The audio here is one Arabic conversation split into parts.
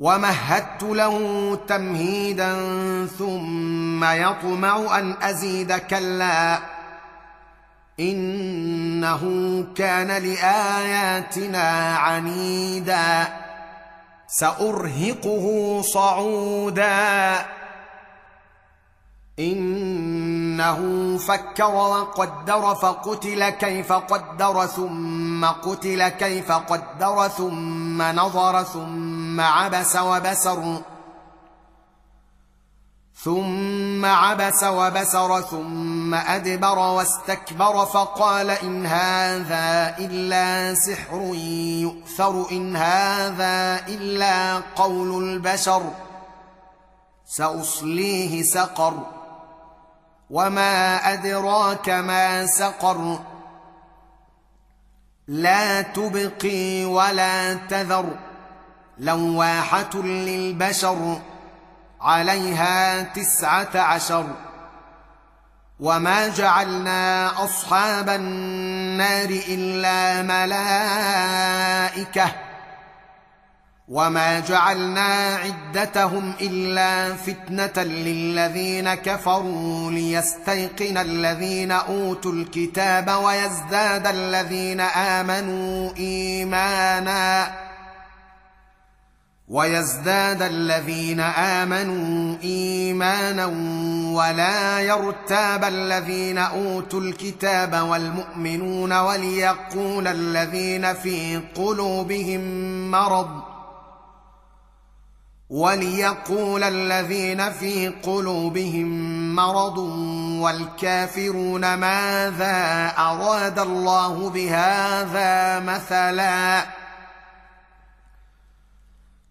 ومهدت له تمهيدا ثم يطمع أن أزيد كلا إنه كان لآياتنا عنيدا سأرهقه صعودا إنه فكر وقدر فقتل كيف قدر ثم قتل كيف قدر ثم نظر ثم عبس وبسر. ثم عبس وبسر ثم أدبر واستكبر فقال إن هذا إلا سحر يؤثر إن هذا إلا قول البشر. سأصليه سقر. وما أدراك ما سقر. لا تبقي ولا تذر. لواحة للبشر عليها تسعة عشر وما جعلنا أصحاب النار إلا ملائكة وما جعلنا عدتهم إلا فتنة للذين كفروا ليستيقن الذين أوتوا الكتاب ويزداد الذين آمنوا إيمانا ويزداد الذين آمنوا إيمانا ولا يرتاب الذين أوتوا الكتاب والمؤمنون وليقول الذين في قلوبهم مرض وليقول الذين في قلوبهم مرض والكافرون ماذا أراد الله بهذا مثلا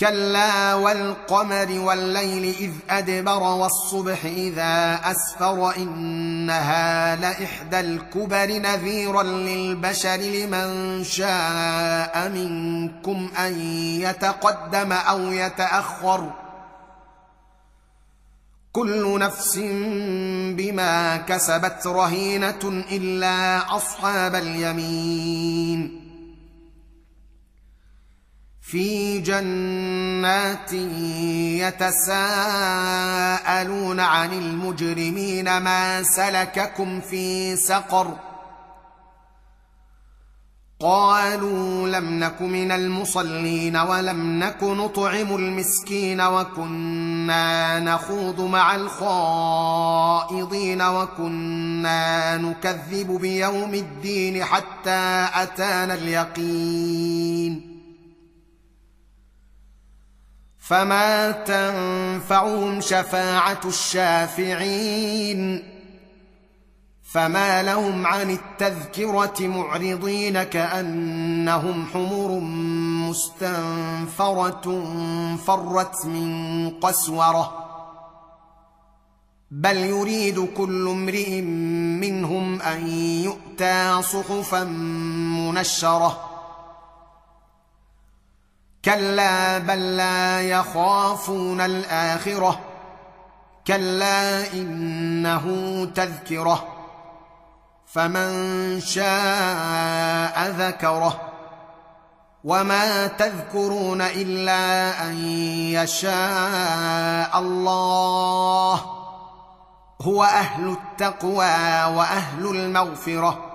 كلا والقمر والليل اذ ادبر والصبح اذا اسفر انها لاحدى الكبر نذيرا للبشر لمن شاء منكم ان يتقدم أو يتاخر كل نفس بما كسبت رهينه الا اصحاب اليمين في جنات يتساءلون عن المجرمين ما سلككم في سقر قالوا لم نك من المصلين ولم نك نطعم المسكين وكنا نخوض مع الخائضين وكنا نكذب بيوم الدين حتى أتانا اليقين فما تنفعهم شفاعه الشافعين فما لهم عن التذكره معرضين كانهم حمر مستنفره فرت من قسوره بل يريد كل امرئ منهم ان يؤتى صحفا منشره كلا بل لا يخافون الآخرة. كلا إنه تذكرة. فمن شاء ذكره. وما تذكرون إلا أن يشاء الله. هو أهل التقوى وأهل المغفرة.